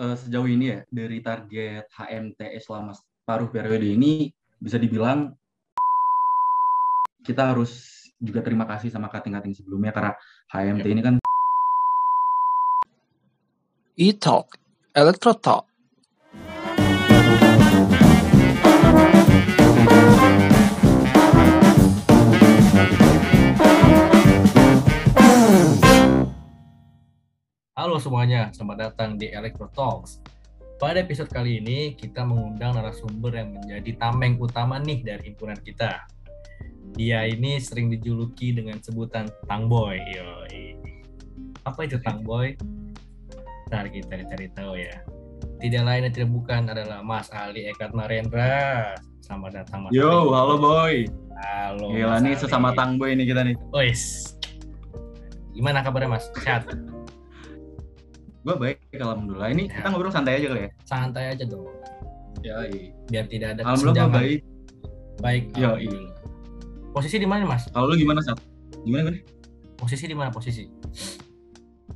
uh, sejauh ini ya dari target HMTS selama paruh periode ini bisa dibilang kita harus juga terima kasih sama kating-kating sebelumnya karena HMT ini kan E-Talk, Electro Talk. Halo semuanya, selamat datang di Electro Talks. Pada episode kali ini, kita mengundang narasumber yang menjadi tameng utama nih dari himpunan kita. Dia ini sering dijuluki dengan sebutan Tangboy. Yoi. Apa itu Tangboy? Ntar kita cari tahu ya. Tidak lain dan tidak bukan adalah Mas Ali Ekat Marendra. Selamat datang Mas Yo, Ali. halo boy. Halo. Gila nih sesama tangboy nih kita nih. Ois. Gimana kabarnya Mas? Sehat? Gue baik alhamdulillah. Ini Ya. kita ngobrol santai aja kali ya. Santai aja dong. Ya, Biar tidak ada Alhamdulillah gue baik. Baik. Yo, alhamdulillah. Posisi di mana Mas? Kalau lu gimana, Sat? Gimana gue? Posisi di mana posisi?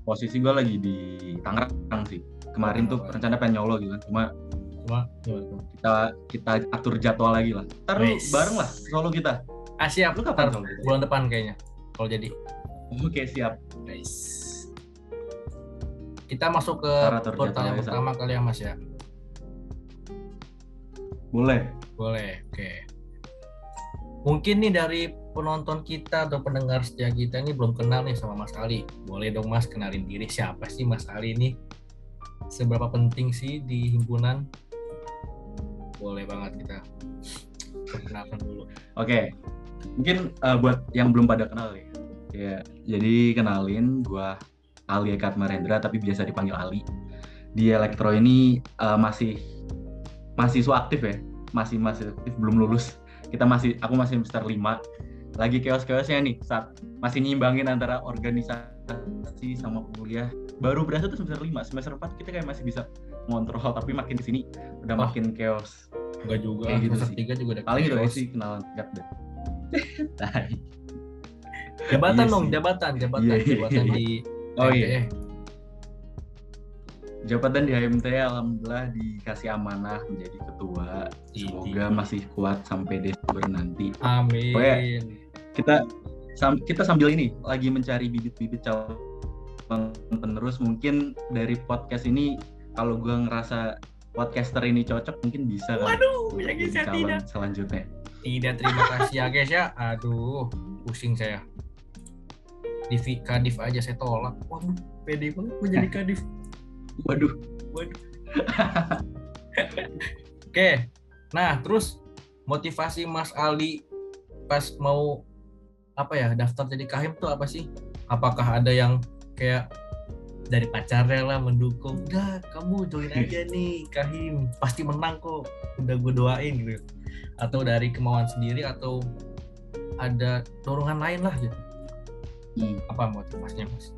Posisi gue lagi di Tangerang sih. Kemarin tuh Oh. rencana pengen nyolo gitu kan. Cuma Cuma tuh? kita kita atur jadwal lagi lah. Ntar lu bareng lah solo kita. Ah siap. Lu kapan Ntar gitu? bulan depan kayaknya. Kalau jadi. Oke, siap. Guys. Kita masuk ke pertanyaan jadwalnya, Sat. pertama kali ya Mas ya. Boleh. Boleh. Oke. Mungkin nih dari penonton kita atau pendengar setia kita ini belum kenal nih sama Mas Ali. Boleh dong Mas kenalin diri siapa sih Mas Ali ini? Seberapa penting sih di himpunan? Boleh banget kita perkenalkan dulu. Oke. Mungkin eh, buat yang belum pada kenal ya. Ya, jadi kenalin gua Ali Ekat Marendra tapi biasa dipanggil Ali. Di Elektro ini eh, masih mahasiswa aktif ya. Masih masih aktif belum lulus. Kita masih aku masih semester 5. Lagi chaos-chaosnya nih saat masih nyimbangin antara organisasi sama kuliah. Baru berasa tuh semester 5, semester 4 kita kayak masih bisa ngontrol tapi makin di sini udah Oh. makin chaos. Enggak juga, Kayak gitu semester sih. tiga juga ada Paling gitu chaos. sih kenalan singkat deh. Tai. Jabatan Iya dong, sih. jabatan, jabatan, Iya, iya, jabatan iya. di Oh MPE. iya. Jabatan di HMT alhamdulillah dikasih amanah menjadi ketua. Semoga masih kuat sampai Desember nanti. Amin. Pokoknya- Kita sam- kita sambil ini lagi mencari bibit-bibit calon penerus mungkin dari podcast ini kalau gua ngerasa podcaster ini cocok mungkin bisa kan Waduh, jadi bisa calon tidak. selanjutnya. Tidak terima kasih ya guys ya. Aduh, pusing saya. Di Kadif aja saya tolak. Waduh, pede banget mau jadi Kadif. Waduh, Waduh. Oke. Nah, terus motivasi Mas Ali pas mau apa ya daftar jadi kahim tuh apa sih? Apakah ada yang kayak dari pacarnya lah mendukung, udah kamu join aja nih kahim, pasti menang kok, udah gue doain gitu. Atau dari kemauan sendiri atau ada dorongan lain lah gitu. Apa motivasinya mas?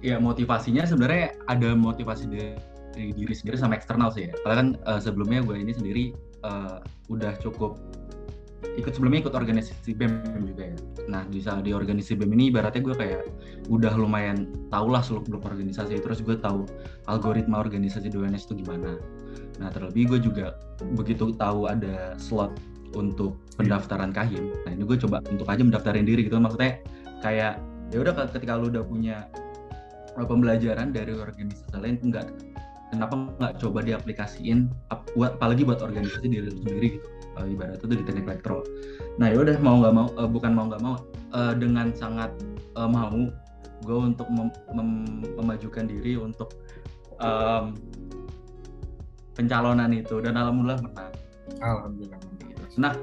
ya motivasinya sebenarnya ada motivasi dari diri sendiri sama eksternal sih ya. Karena kan eh, sebelumnya gue ini sendiri eh, udah cukup ikut sebelumnya ikut organisasi BEM juga ya. Nah di di organisasi BEM ini ibaratnya gue kayak udah lumayan tau lah seluk beluk organisasi terus gue tahu algoritma organisasi DWNS itu gimana. Nah terlebih gue juga begitu tahu ada slot untuk pendaftaran kahim. Nah ini gue coba untuk aja mendaftarin diri gitu maksudnya kayak ya udah ketika lu udah punya uh, pembelajaran dari organisasi lain enggak kenapa nggak coba diaplikasiin ap- buat apalagi buat organisasi diri lu sendiri gitu. Uh, ibaratnya tuh di teknik elektro. Nah ya udah mau nggak mau uh, bukan mau nggak mau uh, dengan sangat uh, mau gue untuk mem- mem- memajukan diri untuk um, pencalonan itu. Dan alhamdulillah menang. Alhamdulillah. Nah,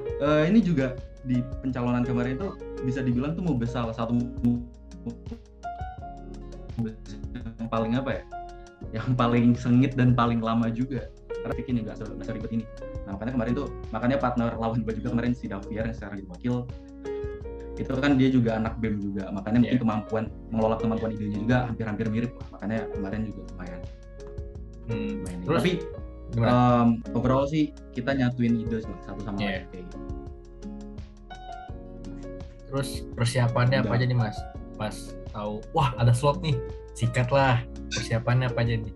ini juga di pencalonan kemarin itu bisa dibilang tuh mau salah satu yang paling apa ya? Yang paling sengit dan paling lama juga. Karena ini nggak se- nggak seribet ini. Nah, makanya kemarin tuh makanya partner lawan gue juga kemarin si Daviar yang sekarang jadi wakil itu kan dia juga anak BEM juga makanya mungkin Iya. kemampuan mengelola kemampuan idenya juga hampir-hampir mirip makanya kemarin juga lumayan Hmm. lumayan ini. Terus tapi gimana? um, overall sih kita nyatuin ide satu sama Iya. lain kayak gitu. Terus persiapannya apa aja nih mas? Pas tahu, wah ada slot nih, sikat lah. Persiapannya apa aja nih?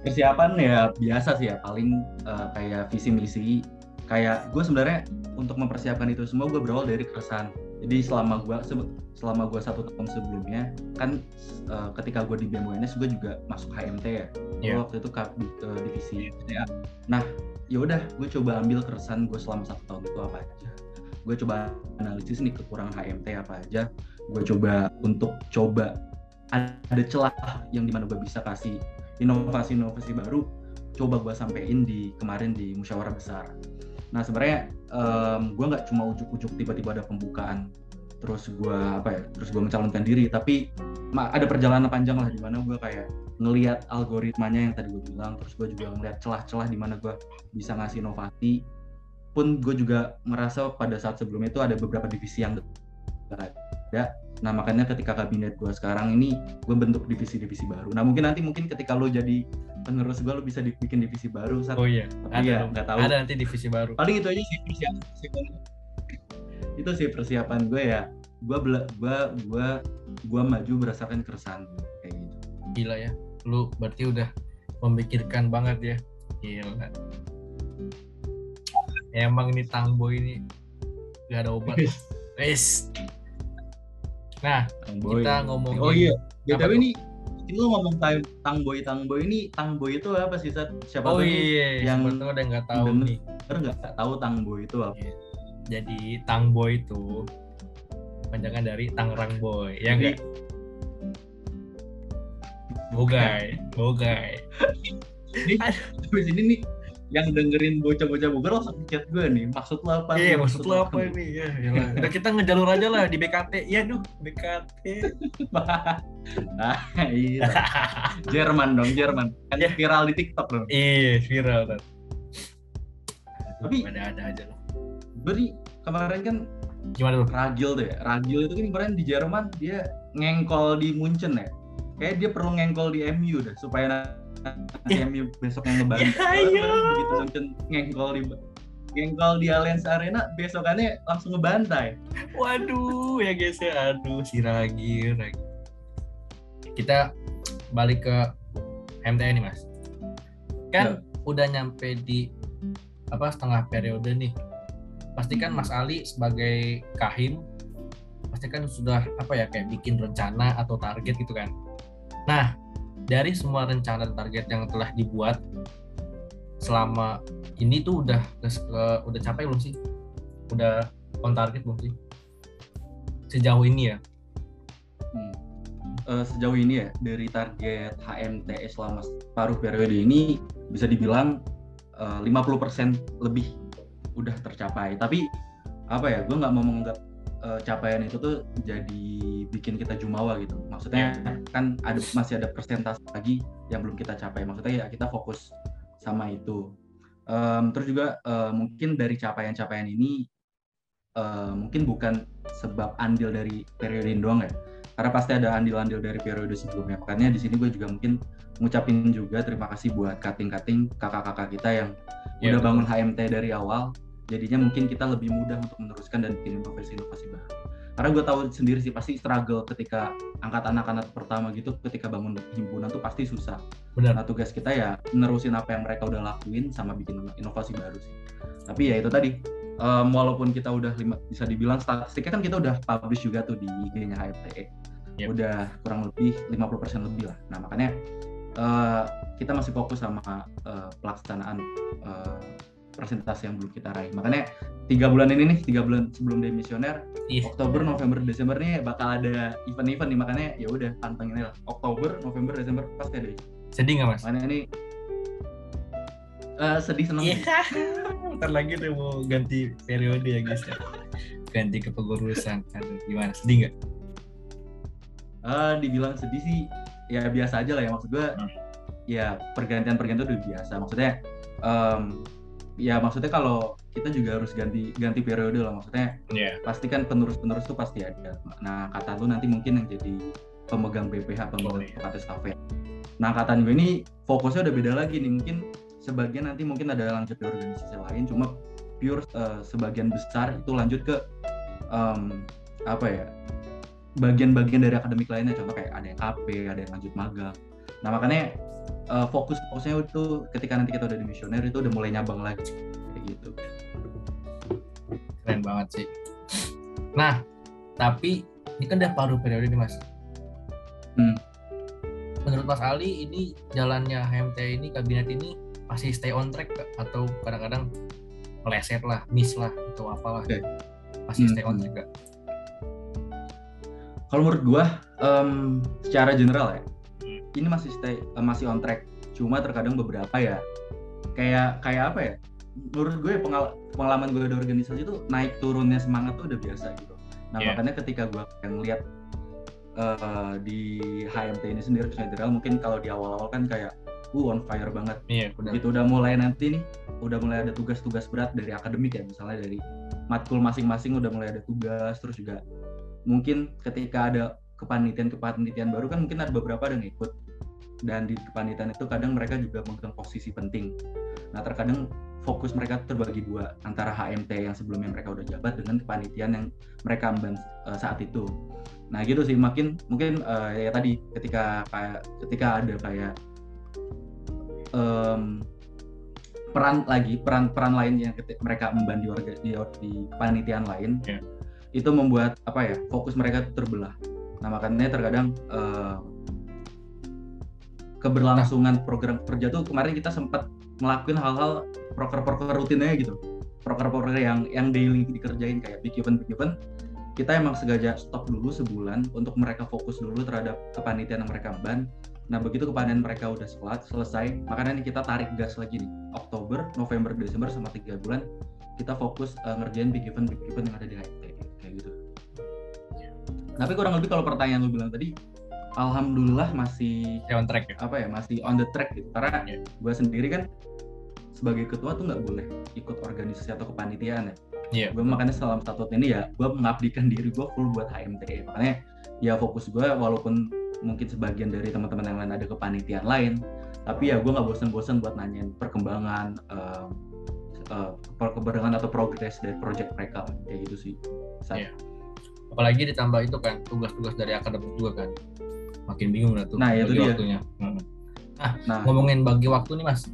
persiapan ya biasa sih ya paling uh, kayak visi misi kayak gue sebenarnya untuk mempersiapkan itu semua gue berawal dari keresahan jadi selama gue selama gue satu tahun sebelumnya kan uh, ketika gue di BMWNS gue juga masuk HMT ya yeah. waktu itu ke uh, divisi ya. nah ya udah gue coba ambil keresahan gue selama satu tahun itu apa aja gue coba analisis nih kekurangan HMT apa aja gue coba untuk coba ada celah yang di mana gue bisa kasih inovasi-inovasi baru coba gue sampein di kemarin di musyawarah besar. Nah sebenarnya um, gue nggak cuma ujuk-ujuk tiba-tiba ada pembukaan terus gue apa ya terus gue mencalonkan diri tapi ada perjalanan panjang lah di mana gue kayak ngelihat algoritmanya yang tadi gue bilang terus gue juga ngelihat celah-celah di mana gue bisa ngasih inovasi pun gue juga merasa pada saat sebelumnya itu ada beberapa divisi yang ada Nah makanya ketika kabinet gue sekarang ini gue bentuk divisi-divisi baru. Nah mungkin nanti mungkin ketika lo jadi penerus gue lo bisa bikin divisi baru. Saat, oh iya. Tapi ada ya nggak tahu. Ada nanti divisi baru. Paling itu aja sih persiapan. itu sih persiapan gue ya. Gue bela, gue gue gue maju berdasarkan keresahan kayak gitu. Gila ya. Lu berarti udah memikirkan banget ya. Gila. Emang ini tangbo ini gak ada obat. Wes. Nah, Tangboy. kita ngomongin Oh iya, BTW ini lu ngomong Tangboy Tangboy ini Tangboy itu apa sih Sat? Siapa oh, tuh iya, yang udah nggak tahu nih. nggak tahu Tangboy itu apa? Iya. Jadi Tangboy itu panjangan dari Tangerang Boy, ya enggak? Bogai, Bogai. Ini, habis ini nih yang dengerin bocah-bocah Bogor langsung chat gue nih maksud lo apa iya maksud, lo apa ini ya udah kita ngejalur aja lah di BKT ya duh BKT nah iya. Jerman dong Jerman. Kan yeah. viral di TikTok dong. Iya viral kan tapi ada ada aja lah. Beri kemarin kan gimana tuh? Ragil tuh ya. Ragil itu kan kemarin di Jerman dia ngengkol di Munchen ya kayak dia perlu ngengkol di MU deh supaya yeah. MU besoknya ngebantu yeah, begitu Munchen ngengkol di ngengkol di Allianz Arena besokannya langsung ngebantai waduh ya guys ya aduh si Ragi, Ragi. kita balik ke MTN nih mas kan ya. udah nyampe di apa setengah periode nih pastikan Mas Ali sebagai kahim pasti kan sudah apa ya kayak bikin rencana atau target gitu kan nah dari semua rencana dan target yang telah dibuat selama ini tuh udah udah capai belum sih? Udah on target belum sih? Sejauh ini ya? Hmm. Uh, sejauh ini ya dari target HMTS selama paruh periode ini bisa dibilang uh, 50% lebih udah tercapai. Tapi apa ya? Gue nggak mau menganggap uh, capaian itu tuh jadi bikin kita jumawa gitu. Maksudnya yeah. kan ada masih ada persentase lagi yang belum kita capai. Maksudnya ya kita fokus sama itu. Um, terus juga uh, mungkin dari capaian-capaian ini uh, mungkin bukan sebab andil dari periode ini doang ya. Karena pasti ada andil-andil dari periode sebelumnya. Makanya di sini gue juga mungkin ngucapin juga terima kasih buat kating-kating kakak-kakak kita yang yeah, udah bangun HMT dari awal jadinya mungkin kita lebih mudah untuk meneruskan dan bikin inovasi-inovasi baru. Karena gue tahu sendiri sih pasti struggle ketika angkat anak-anak pertama gitu ketika bangun himpunan tuh pasti susah. Benar. nah tugas kita ya menerusin apa yang mereka udah lakuin sama bikin inovasi baru sih. Tapi ya itu tadi um, walaupun kita udah lima, bisa dibilang statistiknya kan kita udah publish juga tuh di IG-nya HFTE yep. udah kurang lebih 50% lebih lah. Nah makanya uh, kita masih fokus sama uh, pelaksanaan uh, persentase yang belum kita raih. Makanya tiga bulan ini nih, tiga bulan sebelum demisioner, yeah. Oktober, November, Desember nih bakal ada event-event nih. Makanya ya udah pantengin lah. Oktober, November, Desember pasti ada. Sedih nggak mas? Makanya ini uh, sedih seneng. Yeah. Ntar lagi tuh mau ganti periode ya guys ya. Ganti kepengurusan. Aduh, gimana? Sedih nggak? Uh, dibilang sedih sih ya biasa aja lah ya maksud gue hmm. ya pergantian pergantian udah biasa maksudnya um, ya maksudnya kalau kita juga harus ganti ganti periode lah maksudnya yeah. pasti kan penerus penerus tuh pasti ada nah kata lu nanti mungkin yang jadi pemegang BPH pemegang oh, iya. yeah. stafet nah kata gue ini fokusnya udah beda lagi nih mungkin sebagian nanti mungkin ada lanjut di organisasi lain cuma pure uh, sebagian besar itu lanjut ke um, apa ya bagian-bagian dari akademik lainnya contoh kayak ada yang KP ada yang lanjut magang nah makanya uh, fokus fokusnya itu ketika nanti kita udah di misioner itu udah mulai nyabang lagi kayak gitu keren banget sih nah tapi ini kan udah paruh periode nih mas Hmm. menurut mas Ali ini jalannya HMT ini kabinet ini masih stay on track atau kadang-kadang meleset lah miss lah atau apalah Oke. masih Hmm. stay on track gak? kalau menurut gua em, secara general ya Hmm. Ini masih stay eh, masih on track. Cuma terkadang beberapa ya kayak kayak apa ya? Menurut gue pengal- pengalaman gue di organisasi itu naik turunnya semangat tuh udah biasa gitu. Nah Iya. makanya ketika gue yang lihat eh, di HMT ini sendiri general mungkin kalau di awal-awal kan kayak uh on fire banget. Iya benar. begitu udah mulai nanti nih udah mulai ada tugas-tugas berat dari akademik ya misalnya dari matkul masing-masing udah mulai ada tugas terus juga mungkin ketika ada kepanitiaan-kepanitiaan baru kan mungkin ada beberapa yang ikut. Dan di kepanitiaan itu kadang mereka juga memegang posisi penting. Nah terkadang fokus mereka terbagi dua antara HMT yang sebelumnya mereka udah jabat dengan kepanitiaan yang mereka emban eh, saat itu. Nah gitu sih. Makin mungkin eh, ya tadi ketika kayak ketika ada kayak em, peran lagi peran peran lain yang mereka emban di di, di kepanitiaan lain Iya. itu membuat apa ya fokus mereka terbelah nah makanya terkadang eh, keberlangsungan program kerja tuh kemarin kita sempat ngelakuin hal-hal proker-proker rutinnya gitu proker-proker yang yang daily dikerjain kayak big event big event kita emang sengaja stop dulu sebulan untuk mereka fokus dulu terhadap kepanitiaan yang mereka ban Nah begitu kepanitiaan mereka udah selat, selesai, makanya nih kita tarik gas lagi nih. Oktober, November, Desember sama tiga bulan kita fokus eh, ngerjain big event big event yang ada di gitu. Tapi kurang lebih kalau pertanyaan lu bilang tadi, alhamdulillah masih stay on track ya apa ya masih on the track gitu. Karena Iya. gue sendiri kan sebagai ketua tuh nggak boleh ikut organisasi atau kepanitiaan ya. Iya. Gue makanya selama satu tahun ini ya gue mengabdikan diri gue full buat HMT. Makanya ya fokus gue walaupun mungkin sebagian dari teman-teman yang lain ada kepanitiaan lain, tapi ya gue nggak bosan-bosan buat nanyain perkembangan eh, eh, perkembangan atau progres dari project mereka kayak gitu sih. Saat- Iya. Apalagi ditambah itu kan tugas-tugas dari akademik juga kan. Makin bingung lah tuh Nah, itu bagi dia. waktunya. Hmm. Nah, ngomongin bagi waktu nih mas.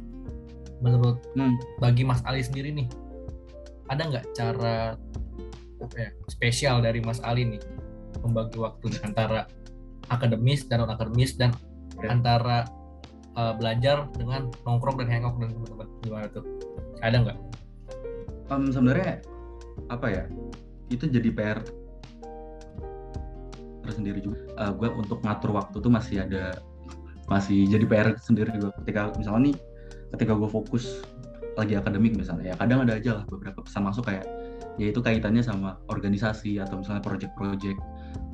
Menurut hmm, bagi mas Ali sendiri nih ada nggak cara apa ya spesial dari mas Ali nih membagi waktu nih antara akademis dan non akademis dan Oke. antara uh, belajar dengan nongkrong dan hangout dan teman-teman? Gimana tuh? Ada nggak? Em, sebenarnya apa ya itu jadi PR tersendiri juga. gue untuk ngatur waktu tuh masih ada masih jadi PR sendiri gue ketika misalnya nih ketika gue fokus lagi akademik misalnya ya kadang ada aja lah beberapa pesan masuk kayak yaitu kaitannya sama organisasi atau misalnya project-project.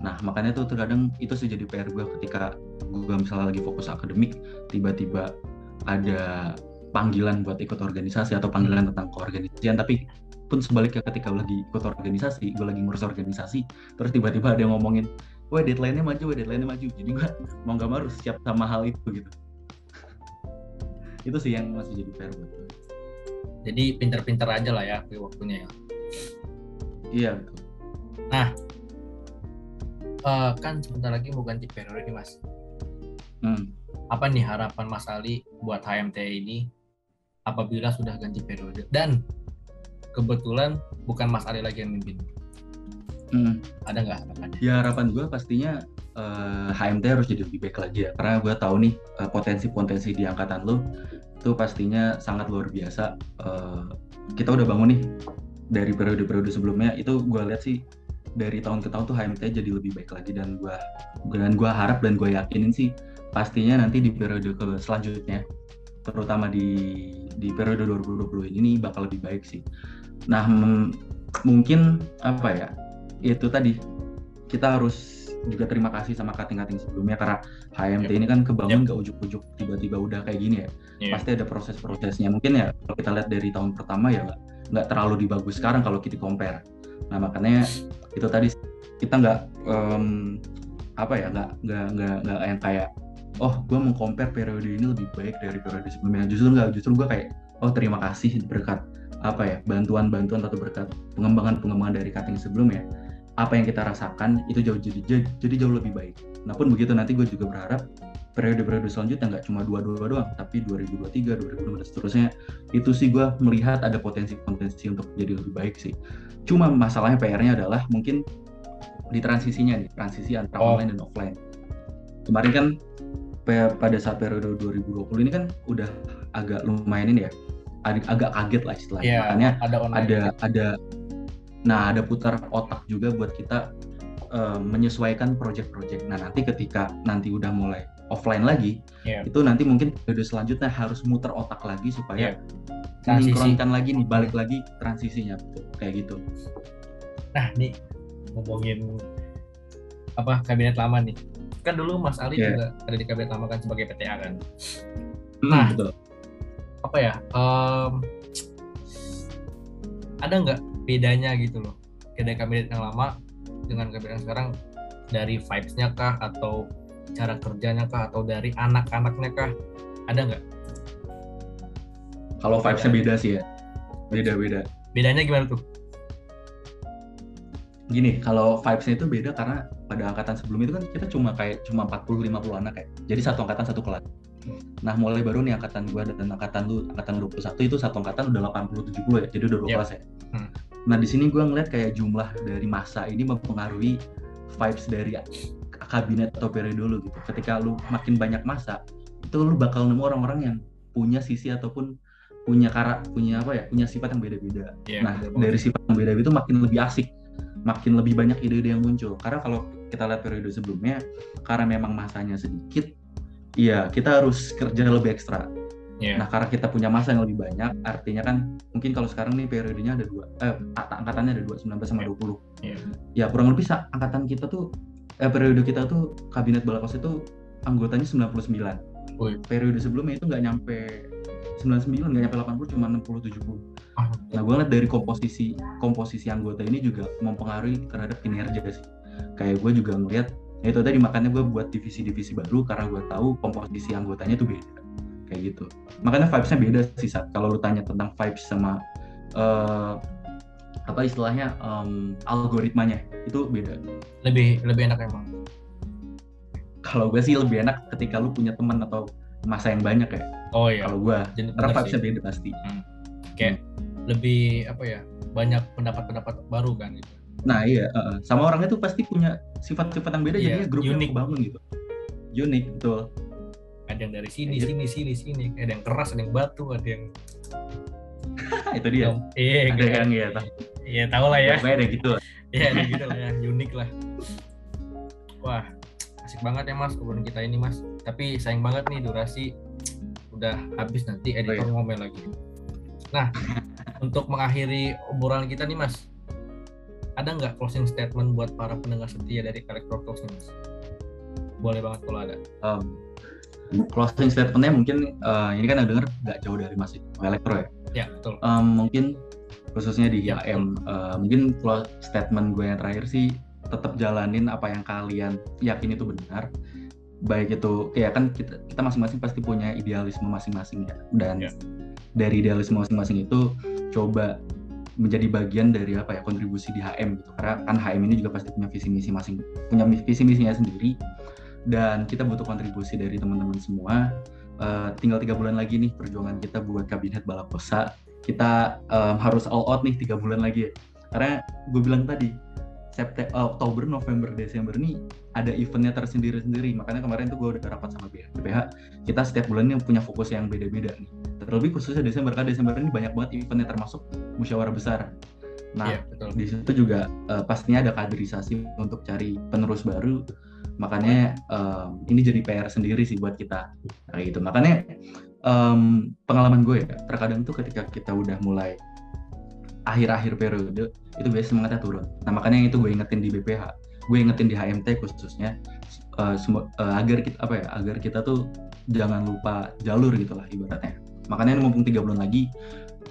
Nah makanya tuh terkadang itu sih jadi PR gue ketika gue misalnya lagi fokus akademik tiba-tiba ada panggilan buat ikut organisasi atau panggilan tentang keorganisasian. Tapi pun sebaliknya ketika lagi ikut organisasi gue lagi ngurus organisasi terus tiba-tiba ada yang ngomongin wah deadline-nya maju wah deadline-nya maju. Jadi gue mau nggak mau harus siap sama hal itu gitu. Itu sih yang masih jadi PR buat gue jadi pinter-pinter aja lah ya waktunya ya. Iya betul. Eh, kan sebentar lagi mau ganti periode nih mas. Hmm. apa nih harapan Mas Ali buat HMT ini apabila sudah ganti periode? Dan kebetulan bukan Mas Ali lagi yang mimpin Hmm. ada nggak harapannya? ya harapan gue pastinya eh, HMT harus jadi lebih baik lagi ya karena gue tahu nih eh, potensi-potensi di angkatan lo itu pastinya sangat luar biasa Eh, kita udah bangun nih dari periode-periode sebelumnya itu gue lihat sih dari tahun ke tahun tuh HMT jadi lebih baik lagi dan gue dan gue harap dan gue yakinin sih pastinya nanti di periode ke selanjutnya terutama di di periode 2020 ini bakal lebih baik sih. Nah m- mungkin apa ya itu tadi. Kita harus juga terima kasih sama kating-kating sebelumnya karena HMT Yap. ini kan kebangun gak ujuk-ujuk tiba-tiba udah kayak gini ya. Iya. pasti ada proses-prosesnya. Mungkin ya kalau kita lihat dari tahun pertama ya nggak terlalu dibagus sekarang kalau kita compare. Nah makanya itu tadi kita nggak em, apa ya nggak nggak nggak nggak yang kayak oh gue mau compare periode ini lebih baik dari periode sebelumnya. Justru nggak justru gue kayak oh terima kasih berkat apa ya bantuan-bantuan atau berkat pengembangan-pengembangan dari cutting sebelumnya apa yang kita rasakan itu jauh jadi jadi jauh lebih baik. Nah pun begitu nanti gue juga berharap periode-periode selanjutnya nggak cuma dua-dua doang, tapi 2023, 2025 dan seterusnya itu sih gue melihat ada potensi-potensi untuk jadi lebih baik sih. Cuma masalahnya PR-nya adalah mungkin di transisinya nih, transisi antara Oh. online dan offline. Kemarin kan pada saat periode 2020 ini kan udah agak lumayan ini ya, ag- agak kaget lah istilahnya. Iya, Makanya ada online. ada ada nah ada putar otak juga buat kita eh, menyesuaikan project-project. Nah nanti ketika nanti udah mulai offline lagi, Iya. itu nanti mungkin periode selanjutnya harus muter otak lagi supaya Transisi. mensinkronkan lagi nih balik lagi transisinya kayak gitu. Nah, nih ngomongin apa kabinet lama nih. Kan dulu Mas Ali Iya. juga ada di kabinet lama kan sebagai PTA kan. Hmm, Nah. betul. Apa ya? em, ada nggak bedanya gitu loh dari kabinet yang lama dengan kabinet yang sekarang dari vibes-nya kah atau cara kerjanya kah atau dari anak-anaknya kah ada nggak Kalau vibes-nya beda sih ya. Beda-beda. bedanya gimana tuh Gini, kalau vibes-nya itu beda karena pada angkatan sebelum itu kan kita cuma kayak cuma 40 50 anak kayak. Jadi satu angkatan satu kelas. Nah, mulai baru nih angkatan gua dan angkatan lu angkatan 21 itu satu angkatan udah 80 70 ya. Jadi udah dua Yep. kelas ya. Hmm. Nah, di sini gua ngeliat kayak jumlah dari masa ini mempengaruhi vibes dari kabinet atau periode dulu gitu. Ketika lu makin banyak masa, itu lu bakal nemu orang-orang yang punya sisi ataupun punya karak punya apa ya punya sifat yang beda-beda Iya, nah banget. dari sifat yang beda itu makin lebih asik makin lebih banyak ide-ide yang muncul karena kalau kita lihat periode sebelumnya karena memang masanya sedikit iya kita harus kerja lebih ekstra Iya. nah karena kita punya masa yang lebih banyak artinya kan mungkin kalau sekarang nih periodenya ada dua eh ang- angkatannya ada dua 19 sama Iya. 20 Iya. ya kurang lebih angkatan kita tuh eh, periode kita tuh kabinet balakos itu anggotanya 99 Wih. periode sebelumnya itu nggak nyampe 99 nggak nyampe 80 cuma 60 70 Ah, Nah, gue ngeliat dari komposisi komposisi anggota ini juga mempengaruhi terhadap kinerja sih. Kayak gue juga ngeliat, ya itu tadi makanya gue buat divisi-divisi baru karena gue tahu komposisi anggotanya tuh beda. Kayak gitu. Makanya vibes-nya beda sih saat kalau lu tanya tentang vibes sama eh, apa istilahnya em, algoritmanya itu beda. lebih lebih enak emang Kalau gue sih lebih enak ketika lu punya teman atau masa yang banyak ya. oh iya Kalau gue, karena vibes-nya beda pasti. kayak lebih apa ya banyak pendapat-pendapat baru kan gitu Nah iya, uh, sama orangnya tuh pasti punya sifat-sifat yang beda, Iya, jadinya grupnya unik. kebangun gitu. Unik, betul. Ada yang dari sini Iya. sini sini sini ada yang keras ada yang batu ada yang itu dia. iya ada gitu. yang ya, tahu. iya tahu lah ya ada gitu. Iya, ada gitu lah ya, unik lah. Wah, asik banget ya mas obrolan kita ini mas. Tapi sayang banget nih durasi udah habis nanti editor Oh, iya. ngomel lagi. Nah, untuk mengakhiri obrolan kita nih mas, ada nggak closing statement buat para pendengar setia dari Collector Talks nih mas? Boleh banget kalau ada. Um, closing statementnya mungkin uh, ini kan yang denger nggak jauh dari Mas Elektro ya. Ya betul. Um, mungkin khususnya di Ya, IAM, uh, mungkin close statement gue yang terakhir sih tetap jalanin apa yang kalian yakin itu benar. Baik itu ya kan kita kita masing-masing pasti punya idealisme masing-masing ya. Dan Ya. dari idealisme masing-masing itu coba menjadi bagian dari apa ya kontribusi di HM gitu karena kan HM ini juga pasti punya visi misi masing punya visi misinya sendiri dan kita butuh kontribusi dari teman-teman semua. Eh, tinggal tiga bulan lagi nih perjuangan kita buat kabinet balakosa. Kita em, harus all out nih tiga bulan lagi. Ya karena gue bilang tadi September, Oktober, November, Desember nih ada eventnya tersendiri-sendiri. Makanya kemarin tuh gue udah rapat sama BPH kita setiap bulannya punya fokus yang beda-beda nih. Terlebih khususnya Desember kan Desember ini banyak banget eventnya termasuk musyawarah besar. Nah Iya betul. di situ juga eh, pastinya ada kaderisasi untuk cari penerus baru makanya em, ini jadi PR sendiri sih buat kita kayak gitu. Makanya em, pengalaman gue ya terkadang tuh ketika kita udah mulai akhir-akhir periode itu biasanya semangatnya turun. Nah makanya itu gue ingetin di BPH gue ingetin di HMT khususnya semu- eh, agar kita apa ya agar kita tuh jangan lupa jalur gitu lah ibaratnya. Makanya mumpung tiga bulan lagi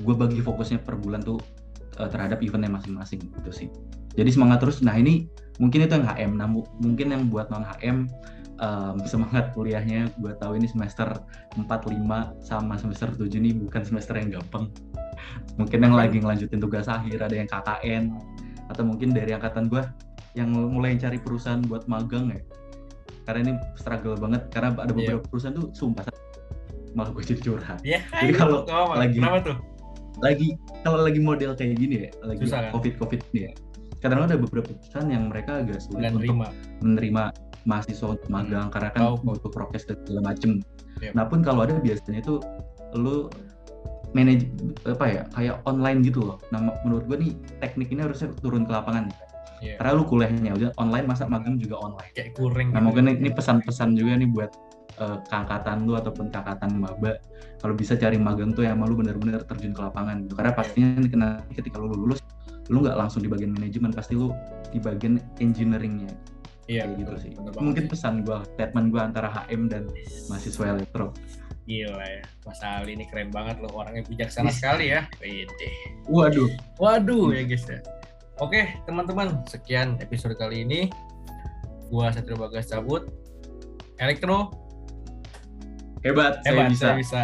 gue bagi fokusnya per bulan tuh eh, terhadap eventnya masing-masing gitu sih. Jadi semangat terus. Nah ini mungkin itu yang HM nah mu- mungkin yang buat non HM em, semangat kuliahnya gue tahu ini semester 4, 5 sama semester 7 ini bukan semester yang gampang mungkin yang lagi ngelanjutin tugas akhir ada yang KKN atau mungkin dari angkatan gue yang mulai cari perusahaan buat magang ya karena ini struggle banget karena ada Iya. beberapa perusahaan tuh sumpah malah gue jadi curhat Ya, Jadi kalau lagi- kenapa tuh? lagi kalau lagi model kayak gini ya lagi Susah, kan? covid covid ini ya kadang ada beberapa perusahaan yang mereka agak sulit Dan untuk menerima mahasiswa untuk magang karena kan tahu. butuh prokes dan segala macem. Yep. Nah pun kalau ada biasanya itu lu manage apa ya kayak online gitu loh. Nah menurut gua nih teknik ini harusnya turun ke lapangan nih. Iya. Karena lu kuliahnya udah online masa magang juga online. Kayak kurang. Nah gitu. mungkin ini pesan-pesan juga nih buat eh, kakatan lu ataupun kakatan maba kalau bisa cari magang tuh yang emang lu bener-bener terjun ke lapangan gitu. Karena pastinya nanti ketika lu lulus lu nggak langsung di bagian manajemen pasti lu di bagian engineeringnya Iya, kayak gitu sih. Mungkin pesan gua, statement gua antara HM dan mahasiswa elektro. Gila ya, Mas Ali ini keren banget loh, orangnya bijaksana sekali ya. Pede. Waduh, Waduh ya guys ya. Oke teman-teman, sekian episode kali ini. Gua Satrio Bagas cabut. Elektro, hebat, hebat, saya bisa. saya bisa.